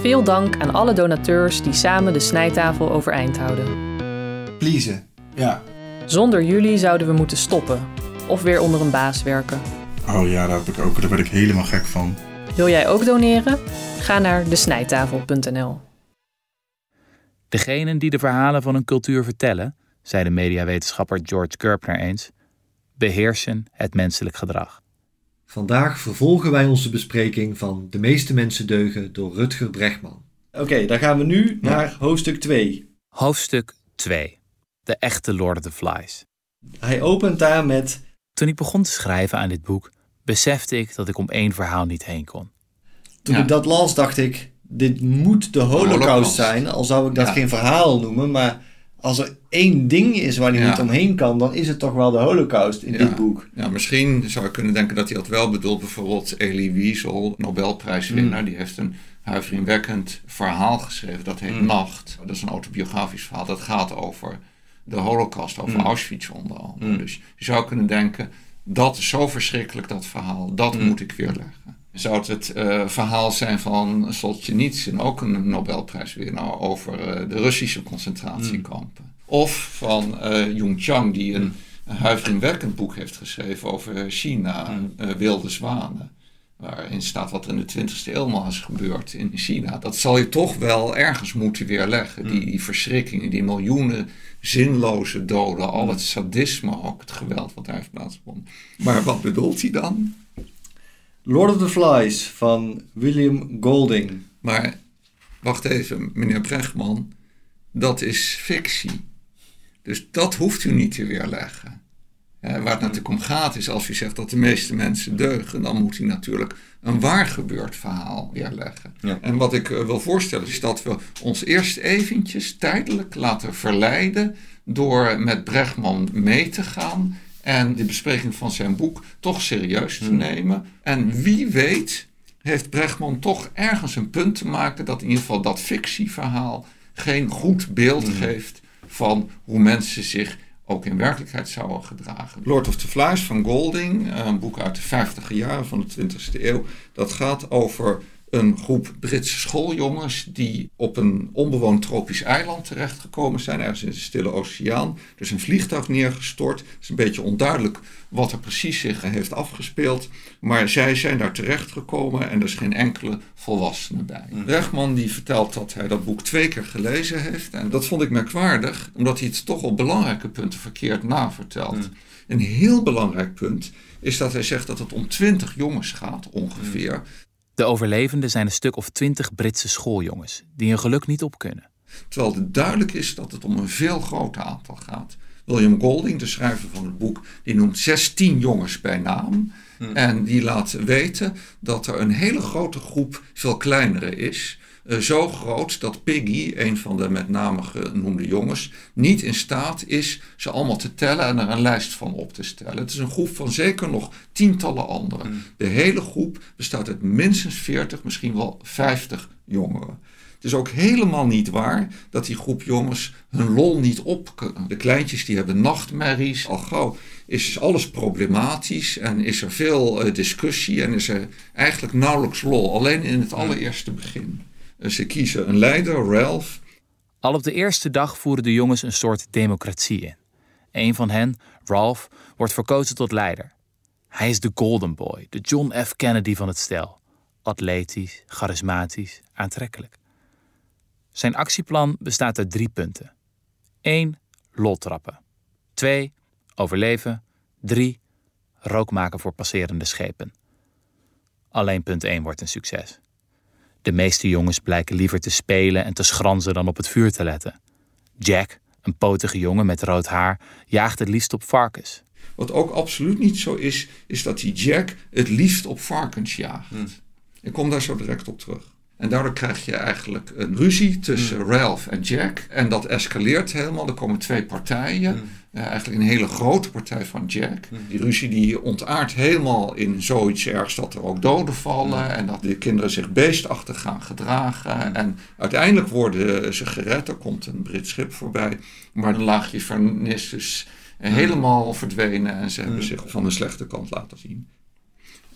Veel dank aan alle donateurs die samen de snijtafel overeind houden. Pleasen, ja. Zonder jullie zouden we moeten stoppen of weer onder een baas werken. Oh ja, daar, heb ik ook, daar ben ik helemaal gek van. Wil jij ook doneren? Ga naar desnijtafel.nl. Degenen die de verhalen van een cultuur vertellen, zei de mediawetenschapper George Gerbner eens, beheersen het menselijk gedrag. Vandaag vervolgen wij onze bespreking van De meeste mensen deugen door Rutger Bregman. Oké, dan gaan we nu naar hoofdstuk 2. Hoofdstuk 2. De echte Lord of the Flies. Hij opent daar met... Toen ik begon te schrijven aan dit boek, besefte ik dat ik om één verhaal niet heen kon. Toen ik dat las, dacht ik, dit moet de holocaust, Holocaust. zijn. Al zou ik dat Ja. geen verhaal noemen, maar als er één ding is waar hij Ja. niet omheen kan, dan is het toch wel de holocaust in Ja. dit boek. Ja, misschien zou je kunnen denken dat hij dat wel bedoelt. Bijvoorbeeld Elie Wiesel, Nobelprijswinnaar, die heeft een huiveringwekkend verhaal geschreven. Dat heet Nacht. Dat is een autobiografisch verhaal. Dat gaat over de holocaust, over Auschwitz onder andere. Dus je zou kunnen denken, dat is zo verschrikkelijk dat verhaal. Dat moet ik weerleggen. Zou het het eh, verhaal zijn van Solzhenitsyn, ook een Nobelprijswinnaar, over eh, de Russische concentratiekampen? Of van eh Jung Chang, die een een huiveringwekkend boek heeft geschreven over China, eh, Wilde Zwanen. Waarin staat wat er in de 20e eeuw al is gebeurd in China. Dat zal je toch wel ergens moeten weerleggen. Die, die verschrikkingen, die miljoenen zinloze doden, al het sadisme, ook het geweld wat daar heeft plaatsgevonden. Maar wat bedoelt hij dan? Lord of the Flies van William Golding. Maar wacht even, meneer Bregman, dat is fictie. Dus dat hoeft u niet te weerleggen. Eh, waar het natuurlijk om gaat is, als u zegt dat de meeste mensen deugen, dan moet u natuurlijk een waar gebeurd verhaal weerleggen. Ja. En wat ik eh, wil voorstellen is dat we ons eerst eventjes tijdelijk laten verleiden door met Bregman mee te gaan en de bespreking van zijn boek toch serieus te nemen. En wie weet heeft Bregman toch ergens een punt te maken dat in ieder geval dat fictieverhaal geen goed beeld geeft van hoe mensen zich ook in werkelijkheid zouden gedragen. Lord of the Flies van Golding, een boek uit de 50 jaren van de 20e eeuw, dat gaat over een groep Britse schooljongens die op een onbewoond tropisch eiland terechtgekomen zijn, ergens in de Stille Oceaan. Er is een vliegtuig neergestort. Het is een beetje onduidelijk wat er precies zich heeft afgespeeld, maar zij zijn daar terechtgekomen en er is geen enkele volwassene bij. Bregman die vertelt dat hij dat boek twee keer gelezen heeft en dat vond ik merkwaardig, omdat hij het toch op belangrijke punten verkeerd navertelt. Een heel belangrijk punt is dat hij zegt dat het om twintig jongens gaat ongeveer. De overlevenden zijn een stuk of twintig Britse schooljongens die hun geluk niet op kunnen. Terwijl het duidelijk is dat het om een veel groter aantal gaat. William Golding, de schrijver van het boek, die noemt 16 jongens bij naam. En die laat weten dat er een hele grote groep veel kleinere is. Eh, zo groot dat Piggy, een van de met name genoemde jongens, niet in staat is ze allemaal te tellen en er een lijst van op te stellen. Het is een groep van zeker nog tientallen anderen. De hele groep bestaat uit minstens 40, misschien wel 50 jongeren. Het is ook helemaal niet waar dat die groep jongens hun lol niet op kunnen. De kleintjes die hebben nachtmerries. Al gauw is alles problematisch en is er veel eh, discussie en is er eigenlijk nauwelijks lol. Alleen in het allereerste begin. Ze kiezen een leider, Ralph. Al op de eerste dag voeren de jongens een soort democratie in. Een van hen, Ralph, wordt verkozen tot leider. Hij is de Golden Boy, de John F. Kennedy van het stel. Atletisch, charismatisch, aantrekkelijk. Zijn actieplan bestaat uit drie punten. 1. Lol trappen. 2. Overleven. 3. Rook maken voor passerende schepen. Alleen punt 1 wordt een succes. De meeste jongens blijken liever te spelen en te schranzen dan op het vuur te letten. Jack, een potige jongen met rood haar, jaagt het liefst op varkens. Wat ook absoluut niet zo is, is dat die Jack het liefst op varkens jaagt. Ik kom daar zo direct op terug. En daardoor krijg je eigenlijk een ruzie tussen Ralph en Jack. En dat escaleert helemaal. Er komen twee partijen. Eh, eigenlijk een hele grote partij van Jack. Die ruzie die ontaart helemaal in zoiets ergs dat er ook doden vallen. En dat de kinderen zich beestachtig gaan gedragen. En uiteindelijk worden ze gered. Er komt een Brits schip voorbij. Maar een laagje vernis is helemaal verdwenen. En ze hebben zich van de slechte kant laten zien.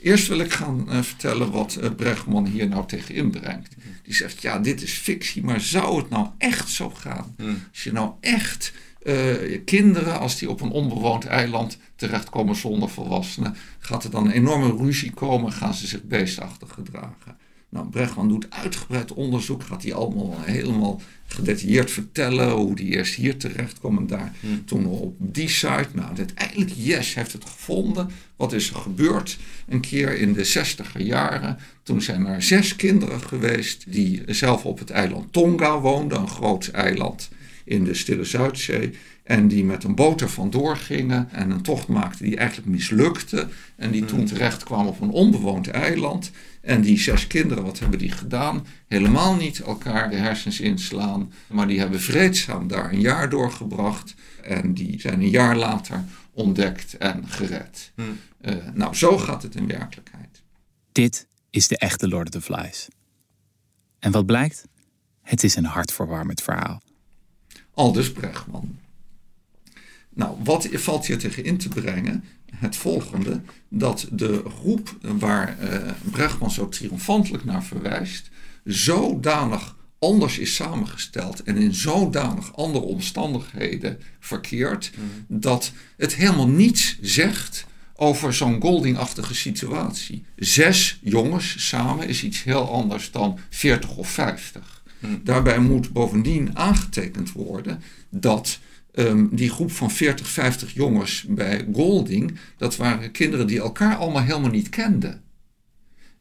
Eerst wil ik gaan uh, vertellen wat uh, Bregman hier nou tegen inbrengt. Die zegt, ja, dit is fictie, maar zou het nou echt zo gaan? Hmm. Als je nou echt uh, kinderen, als die op een onbewoond eiland terechtkomen zonder volwassenen, gaat er dan een enorme ruzie komen, gaan ze zich beestachtig gedragen. Nou, Bregman doet uitgebreid onderzoek, gaat hij allemaal helemaal gedetailleerd vertellen hoe die eerst hier terecht kwam en daar Hmm. toen op die site. Nou, uiteindelijk, yes, heeft het gevonden. Wat is er gebeurd? Een keer in de zestiger jaren, toen zijn er zes kinderen geweest die zelf op het eiland Tonga woonden, een groot eiland in de Stille Zuidzee. En die met een boot er vandoor gingen en een tocht maakten die eigenlijk mislukte. En die toen terecht kwamen op een onbewoond eiland. En die zes kinderen, wat hebben die gedaan? Helemaal niet elkaar de hersens inslaan. Maar die hebben vreedzaam daar een jaar doorgebracht. En die zijn een jaar later ontdekt en gered. Hmm. Uh, nou, zo gaat het in werkelijkheid. Dit is de echte Lord of the Flies. En wat blijkt? Het is een hartverwarmend verhaal. Aldus Bregman. Nou, wat valt hier tegen in te brengen? Het volgende, dat de groep waar uh, Bregman zo triomfantelijk naar verwijst, zodanig anders is samengesteld en in zodanig andere omstandigheden verkeert, mm. dat het helemaal niets zegt over zo'n Golding-achtige situatie. Zes jongens samen is iets heel anders dan 40 of 50. Daarbij moet bovendien aangetekend worden dat um, die groep van 40, 50 jongens bij Golding, dat waren kinderen die elkaar allemaal helemaal niet kenden.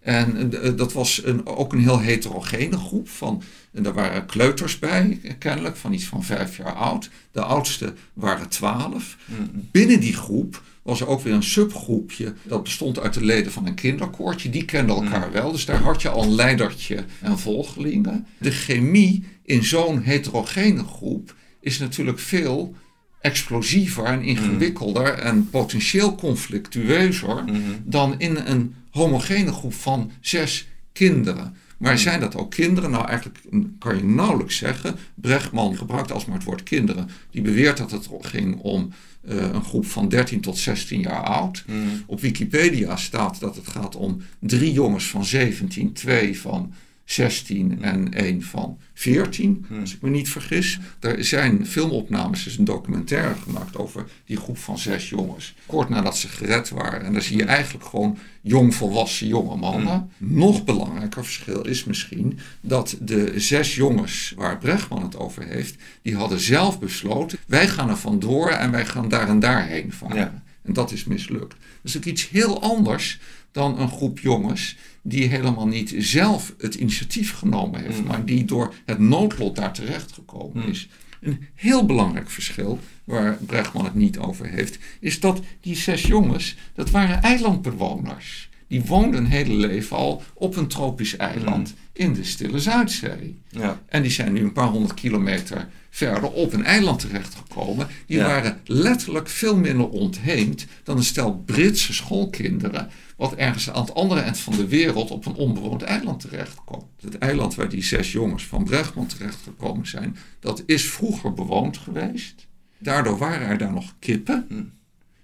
En uh, dat was een, ook een heel heterogene groep. Van, en daar waren kleuters bij, kennelijk, van iets van vijf jaar oud. De oudste waren twaalf. Mm. Binnen die groep was er ook weer een subgroepje. Dat bestond uit de leden van een kinderkoortje. Die kenden elkaar wel. Dus daar had je al een leidertje en volgelingen. De chemie in zo'n heterogene groep is natuurlijk veel explosiever en ingewikkelder en potentieel conflictueuzer Mhm. dan in een homogene groep van zes kinderen. Maar zijn dat ook kinderen? Nou, eigenlijk kan je nauwelijks zeggen. Brechtman gebruikt alsmaar het woord kinderen. Die beweert dat het ging om uh, een groep van 13 tot 16 jaar oud. Op Wikipedia staat dat het gaat om drie jongens van 17, twee van 16 en één van 14, Hmm. als ik me niet vergis. Er zijn filmopnames, er is een documentaire gemaakt over die groep van zes jongens. Kort nadat ze gered waren. En daar zie je eigenlijk gewoon jongvolwassen jonge mannen. Nog belangrijker verschil is misschien dat de zes jongens waar Brechtman het over heeft, die hadden zelf besloten, wij gaan er vandoor en wij gaan daar en daarheen varen. Ja. En dat is mislukt. Dat is ook iets heel anders dan een groep jongens die helemaal niet zelf het initiatief genomen heeft, Mm. maar die door het noodlot daar terecht gekomen Mm. is. Een heel belangrijk verschil, waar Brechtman het niet over heeft, is dat die zes jongens, dat waren eilandbewoners. Die woonden hun hele leven al op een tropisch eiland in de Stille Zuidzee. Ja. En die zijn nu een paar honderd kilometer verder op een eiland terechtgekomen. Die Ja. waren letterlijk veel minder ontheemd dan een stel Britse schoolkinderen. wat ergens aan het andere eind van de wereld op een onbewoond eiland terechtkomt. Het eiland waar die zes jongens van Brechtman terechtgekomen zijn, dat is vroeger bewoond geweest. Daardoor waren er daar nog kippen.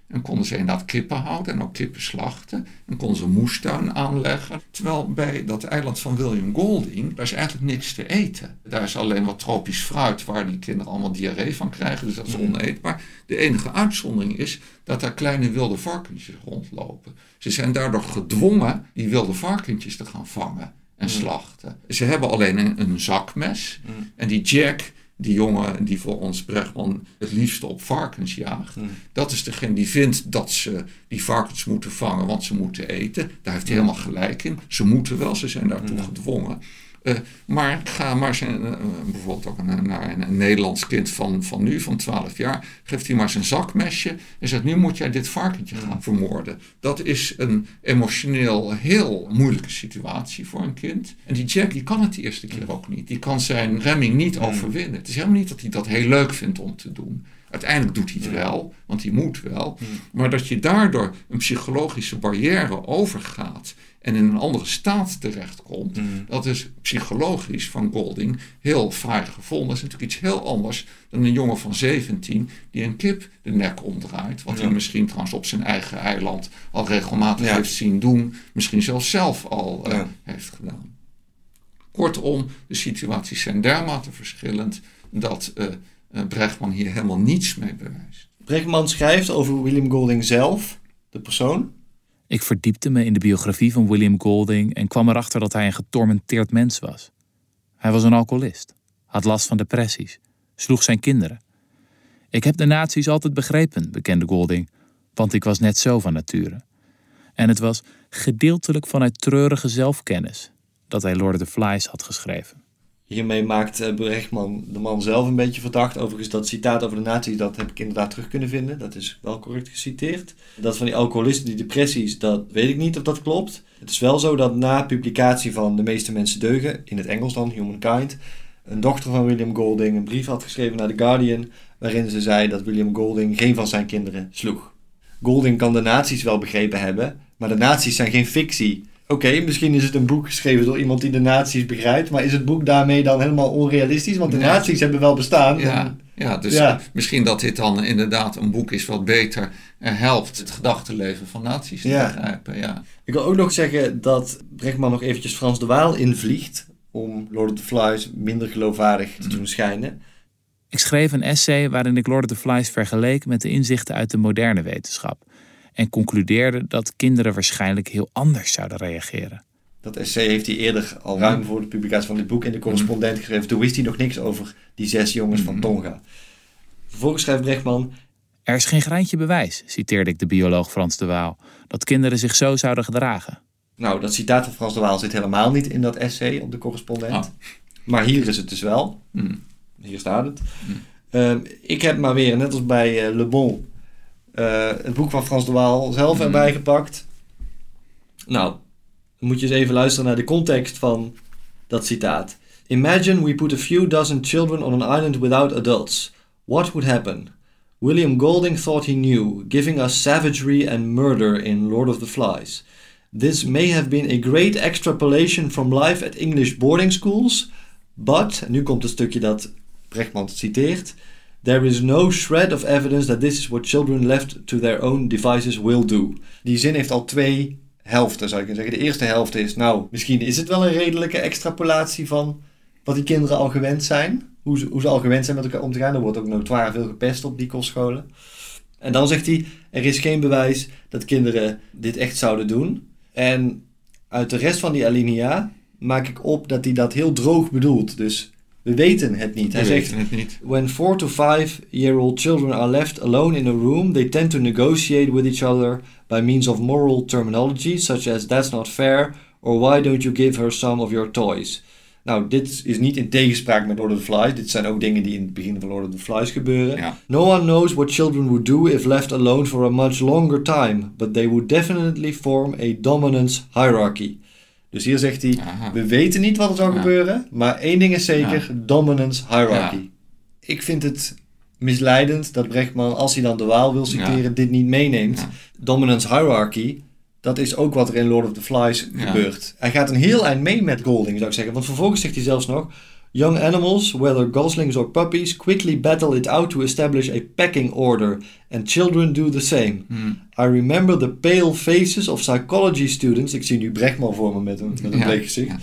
En konden ze inderdaad kippen houden en ook kippen slachten. En konden ze moestuin aanleggen. Terwijl bij dat eiland van William Golding, daar is eigenlijk niks te eten. Daar is alleen wat tropisch fruit waar die kinderen allemaal diarree van krijgen. Dus dat is Mm. oneetbaar. De enige uitzondering is dat daar kleine wilde varkentjes rondlopen. Ze zijn daardoor gedwongen die wilde varkentjes te gaan vangen en Mm. slachten. Ze hebben alleen een, een zakmes. Mm. En die Jack, die jongen die voor ons Brechtman het liefste op varkens jaagt, Mm. dat is degene die vindt dat ze die varkens moeten vangen, want ze moeten eten. Daar heeft hij Mm. helemaal gelijk in. Ze moeten wel, ze zijn daartoe Mm. gedwongen. Eh, maar ga maar zijn, eh, bijvoorbeeld ook een, naar een, een Nederlands kind van, van nu, van 12 jaar, geeft hij maar zijn zakmesje en zegt: Nu moet jij dit varkentje gaan vermoorden. Dat is een emotioneel heel moeilijke situatie voor een kind. En die Jack die kan het de eerste keer ook niet. Die kan zijn remming niet overwinnen. Het is helemaal niet dat hij dat heel leuk vindt om te doen. Uiteindelijk doet hij het wel, want hij moet wel. Maar dat je daardoor een psychologische barrière overgaat en in een andere staat terechtkomt, Mm. dat is psychologisch van Golding heel fraai gevonden. Dat is natuurlijk iets heel anders dan een jongen van 17 die een kip de nek omdraait. Wat hij misschien trouwens op zijn eigen eiland al regelmatig Ja. heeft zien doen. Misschien zelfs zelf al eh, heeft gedaan. Kortom, de situaties zijn dermate verschillend dat eh eh, Brechtman hier helemaal niets mee bewijst. Brechtman schrijft over William Golding zelf, de persoon. Ik verdiepte me in de biografie van William Golding en kwam erachter dat hij een getormenteerd mens was. Hij was een alcoholist, had last van depressies, sloeg zijn kinderen. Ik heb de nazi's altijd begrepen, bekende Golding, want ik was net zo van nature. En het was gedeeltelijk vanuit treurige zelfkennis dat hij Lord of the Flies had geschreven. Hiermee maakt eh, Brechtman de man zelf een beetje verdacht. Overigens, dat citaat over de nazi's, dat heb ik inderdaad terug kunnen vinden. Dat is wel correct geciteerd. Dat van die alcoholisten, die depressies, dat weet ik niet of dat klopt. Het is wel zo dat na publicatie van De meeste mensen deugen, in het Engels dan, Humankind, een dochter van William Golding een brief had geschreven naar The Guardian, waarin ze zei dat William Golding geen van zijn kinderen sloeg. Golding kan de nazi's wel begrepen hebben, maar de nazi's zijn geen fictie. Oké, misschien is het een boek geschreven door iemand die de nazi's begrijpt, maar is het boek daarmee dan helemaal onrealistisch? Want de Nee. nazi's hebben wel bestaan. Ja, En- ja dus Ja. misschien dat dit dan inderdaad een boek is wat beter eh, helpt het gedachtenleven van naties te Ja. begrijpen. Ja. Ik wil ook nog zeggen dat Brechtman nog eventjes Frans de Waal invliegt om Lord of the Flies minder geloofwaardig te doen schijnen. Ik schreef een essay waarin ik Lord of the Flies vergeleek met de inzichten uit de moderne wetenschap en concludeerde dat kinderen waarschijnlijk heel anders zouden reageren. Dat essay heeft hij eerder al ruim voor de publicatie van dit boek in de correspondent geschreven. Toen wist hij nog niks over die zes jongens van Tonga. Vervolgens schrijft Brechtman Er is geen greintje bewijs, citeerde ik de bioloog Frans de Waal, dat kinderen zich zo zouden gedragen. Nou, dat citaat van Frans de Waal zit helemaal niet in dat essay op de correspondent. Ah. Maar hier is het dus wel. Hmm. Hier staat het. Ehm, ik heb maar weer, net als bij eh, Le Bon, het boek van Frans de Waal zelf Hmm. erbij gepakt. Nou, dan moet je eens even luisteren naar de context van dat citaat. Imagine we put a few dozen children on an island without adults. What would happen? William Golding thought he knew, giving us savagery and murder in Lord of the Flies. This may have been a great extrapolation from life at English boarding schools, but, nu komt het stukje dat Brechtman citeert, there is no shred of evidence that this is what children left to their own devices will do. Die zin heeft al twee helften, zou ik kunnen zeggen. De eerste helft is, nou, misschien is het wel een redelijke extrapolatie van wat die kinderen al gewend zijn. Hoe ze, hoe ze al gewend zijn met elkaar om te gaan. Er wordt ook notoire veel gepest op die kostscholen. En dan zegt hij, er is geen bewijs dat kinderen dit echt zouden doen. En uit de rest van die alinea maak ik op dat hij dat heel droog bedoelt. Dus we weten het niet. Hij We zegt, weten het niet. When four to five year old children are left alone in a room, they tend to negotiate with each other by means of moral terminology, such as that's not fair or why don't you give her some of your toys. Nou, dit is niet in tegenspraak met Lord of the Flies. Dit zijn ook dingen die in het begin van Lord of the Flies gebeuren. Ja. No one knows what children would do if left alone for a much longer time, but they would definitely form a dominance hierarchy. Dus hier zegt hij, Aha. we weten niet wat er zou Ja. gebeuren, maar één ding is zeker, dominance hierarchy. Ja. Ik vind het misleidend dat Brechtman, als hij dan de Waal wil citeren, dit niet meeneemt. Dominance hierarchy, dat is ook wat er in Lord of the Flies gebeurt. Hij gaat een heel eind mee met Golding, zou ik zeggen. Want vervolgens zegt hij zelfs nog... Young animals, whether goslings or puppies, quickly battle it out to establish a pecking order, and children do the same. Hmm. I remember the pale faces of psychology students. Ik zie nu Brechtman voor me met een, met een bleek gezicht.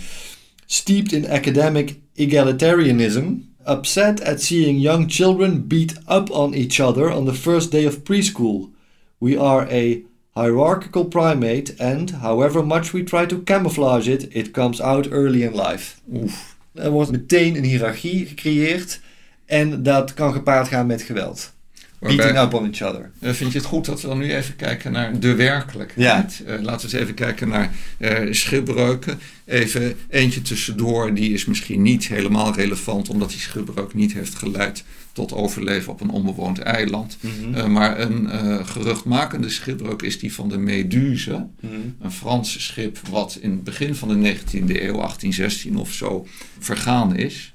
Steeped in academic egalitarianism, upset at seeing young children beat up on each other on the first day of preschool. We are a hierarchical primate, and however much we try to camouflage it, it comes out early in life. Oef. Er wordt meteen een hiërarchie gecreëerd en dat kan gepaard gaan met geweld. Beating up on each other. Eh, vind je het goed dat we dan nu even kijken naar de werkelijkheid? Eh, laten we eens even kijken naar eh schipbreuken. Even eentje tussendoor, die is misschien niet helemaal relevant, omdat die schipbreuk niet heeft geleid tot overleven op een onbewoond eiland. Eh, maar een geruchtmakende schipbreuk is die van de Méduse. Een Frans schip wat in het begin van de 19e eeuw, 1816 of zo, vergaan is.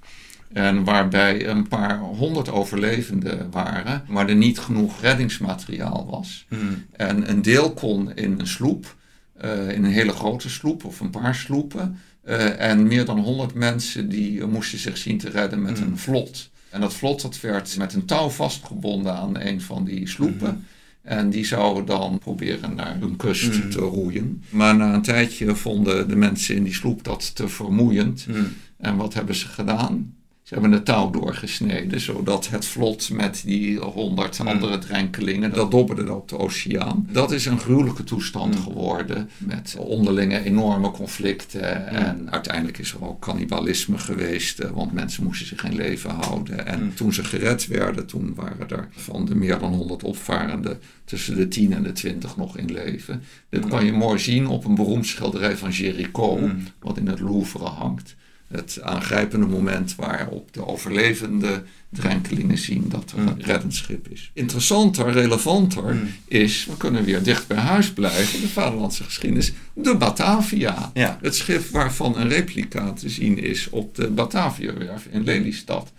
En waarbij een paar honderd overlevenden waren, maar er niet genoeg reddingsmateriaal was. En een deel kon in een sloep, eh, in een hele grote sloep of een paar sloepen. Eh, en meer dan honderd mensen die eh, moesten zich zien te redden met een vlot. En dat vlot dat werd met een touw vastgebonden aan een van die sloepen. En die zouden dan proberen naar hun kust te roeien. Maar na een tijdje vonden de mensen in die sloep dat te vermoeiend. En wat hebben ze gedaan? Ze hebben het touw doorgesneden, zodat het vlot met die honderd andere drenkelingen, dat dobberde op de oceaan. Dat is een gruwelijke toestand geworden, met onderlinge enorme conflicten. En uiteindelijk is er ook cannibalisme geweest, eh, want mensen moesten zich in leven houden. En toen ze gered werden, toen waren er van de meer dan 100 opvarenden tussen de 10 en de 20 nog in leven. Dit kan je mooi zien op een beroemd schilderij van Géricault, wat in het Louvre hangt het aangrijpende moment waarop de overlevende drenkelingen zien dat er een reddingsschip is. Interessanter, relevanter is, we kunnen weer dicht bij huis blijven, de vaderlandse geschiedenis, de Batavia. Ja. Het schip waarvan een replica te zien is op de Bataviawerf in Lelystad.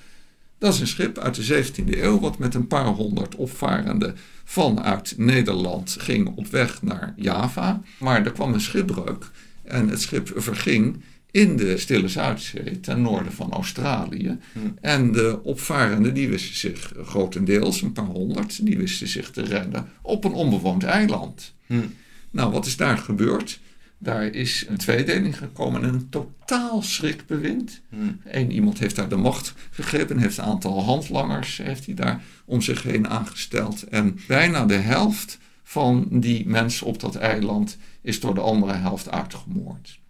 Dat is een schip uit de 17e eeuw, wat met een paar honderd opvarenden vanuit Nederland ging op weg naar Java. Maar er kwam een schipbreuk en het schip verging in de Stille Zuidzee, ten noorden van Australië. En de opvarenden, die wisten zich grotendeels, een paar honderd, die wisten zich te redden op een onbewoond eiland. Nou, wat is daar gebeurd? Daar is een tweedeling gekomen en een totaal schrikbewind. Eén iemand heeft daar de macht gegrepen, heeft een aantal handlangers heeft hij daar om zich heen aangesteld. En bijna de helft van die mensen op dat eiland is door de andere helft uitgemoord.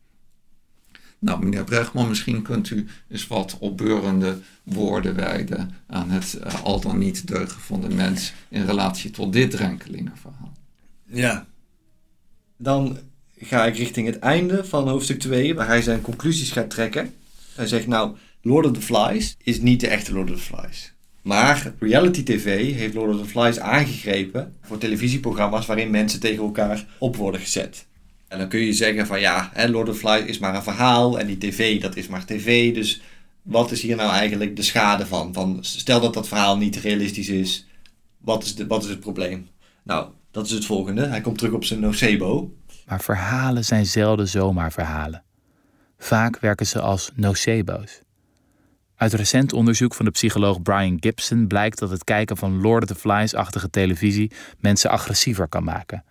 Nou, meneer Bregman, misschien kunt u eens wat opbeurende woorden wijden aan het uh, al dan niet deugen van de mens in relatie tot dit drenkelingenverhaal. Ja. Dan ga ik richting het einde van hoofdstuk 2, waar hij zijn conclusies gaat trekken. Hij zegt nou, Lord of the Flies is niet de echte Lord of the Flies. Maar reality TV heeft Lord of the Flies aangegrepen voor televisieprogramma's waarin mensen tegen elkaar op worden gezet. En dan kun je zeggen van ja, hè, Lord of the Flies is maar een verhaal en die tv dat is maar tv. Dus wat is hier nou eigenlijk de schade van? van stel dat dat verhaal niet realistisch is, wat is, de, wat is het probleem? Nou, dat is het volgende. Hij komt terug op zijn nocebo. Maar verhalen zijn zelden zomaar verhalen. Vaak werken ze als nocebo's. Uit recent onderzoek van de psycholoog Brian Gibson blijkt dat het kijken van Lord of the Flies-achtige televisie mensen agressiever kan maken.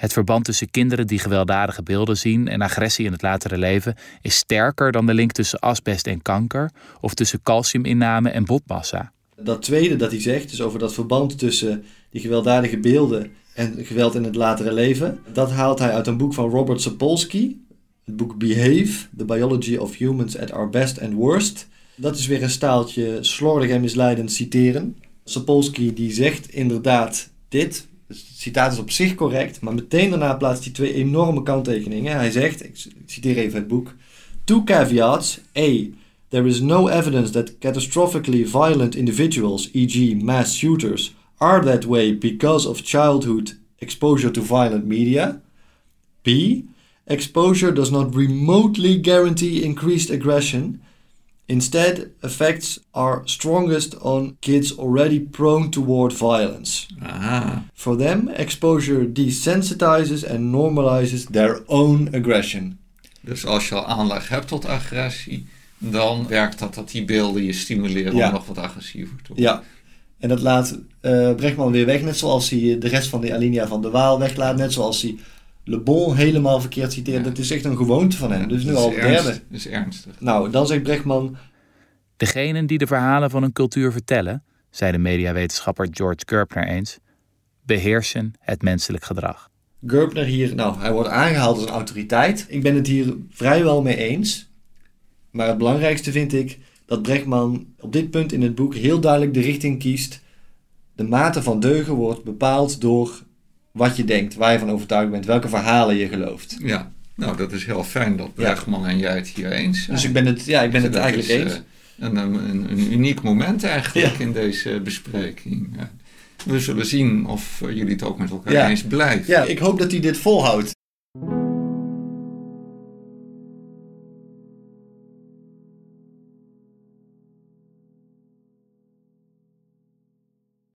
Het verband tussen kinderen die gewelddadige beelden zien en agressie in het latere leven is sterker dan de link tussen asbest en kanker of tussen calciuminname en botmassa. Dat tweede dat hij zegt, dus over dat verband tussen die gewelddadige beelden en geweld in het latere leven, dat haalt hij uit een boek van Robert Sapolsky, het boek Behave, The Biology of Humans at Our Best and Worst. Dat is weer een staaltje slordig en misleidend citeren. Sapolsky die zegt inderdaad dit, dus citaat is op zich correct, maar meteen daarna plaatst hij twee enorme kanttekeningen. Hij zegt, ik citeer even het boek, Two caveats. A. There is no evidence that catastrophically violent individuals, e.g. mass shooters, are that way because of childhood exposure to violent media. B. Exposure does not remotely guarantee increased aggression. Instead, effects are strongest on kids already prone toward violence. Aha. For them, exposure desensitizes and normalizes their own aggression. Dus als je al aanleg hebt tot agressie, dan werkt dat dat die beelden je stimuleren Ja. om nog wat agressiever te worden. Ja, en dat laat eh Brechtman weer weg, net zoals hij de rest van de alinea van de Waal weglaat, net zoals hij Le Bon helemaal verkeerd citeert. Ja. Het is echt een gewoonte van hem. Dus nu dat al ernst- derde. Dat is ernstig. Nou, dan zegt Brechtman, Degenen die de verhalen van een cultuur vertellen, zei de mediawetenschapper George Gerbner eens, beheersen het menselijk gedrag. Gerbner hier, nou, hij wordt aangehaald als een autoriteit. Ik ben het hier vrijwel mee eens. Maar het belangrijkste vind ik dat Brechtman op dit punt in het boek heel duidelijk de richting kiest. De mate van deugen wordt bepaald door wat je denkt, waar je van overtuigd bent, welke verhalen je gelooft. Ja, nou dat is heel fijn dat Bregman en jij het hier eens zijn. Dus ik ben het, ja, ik ben het eigenlijk is, eens. eh, een, een, een uniek moment eigenlijk Ja. in deze bespreking. We zullen zien of eh, jullie het ook met elkaar Ja. eens blijven. Ja, ik hoop dat hij dit volhoudt.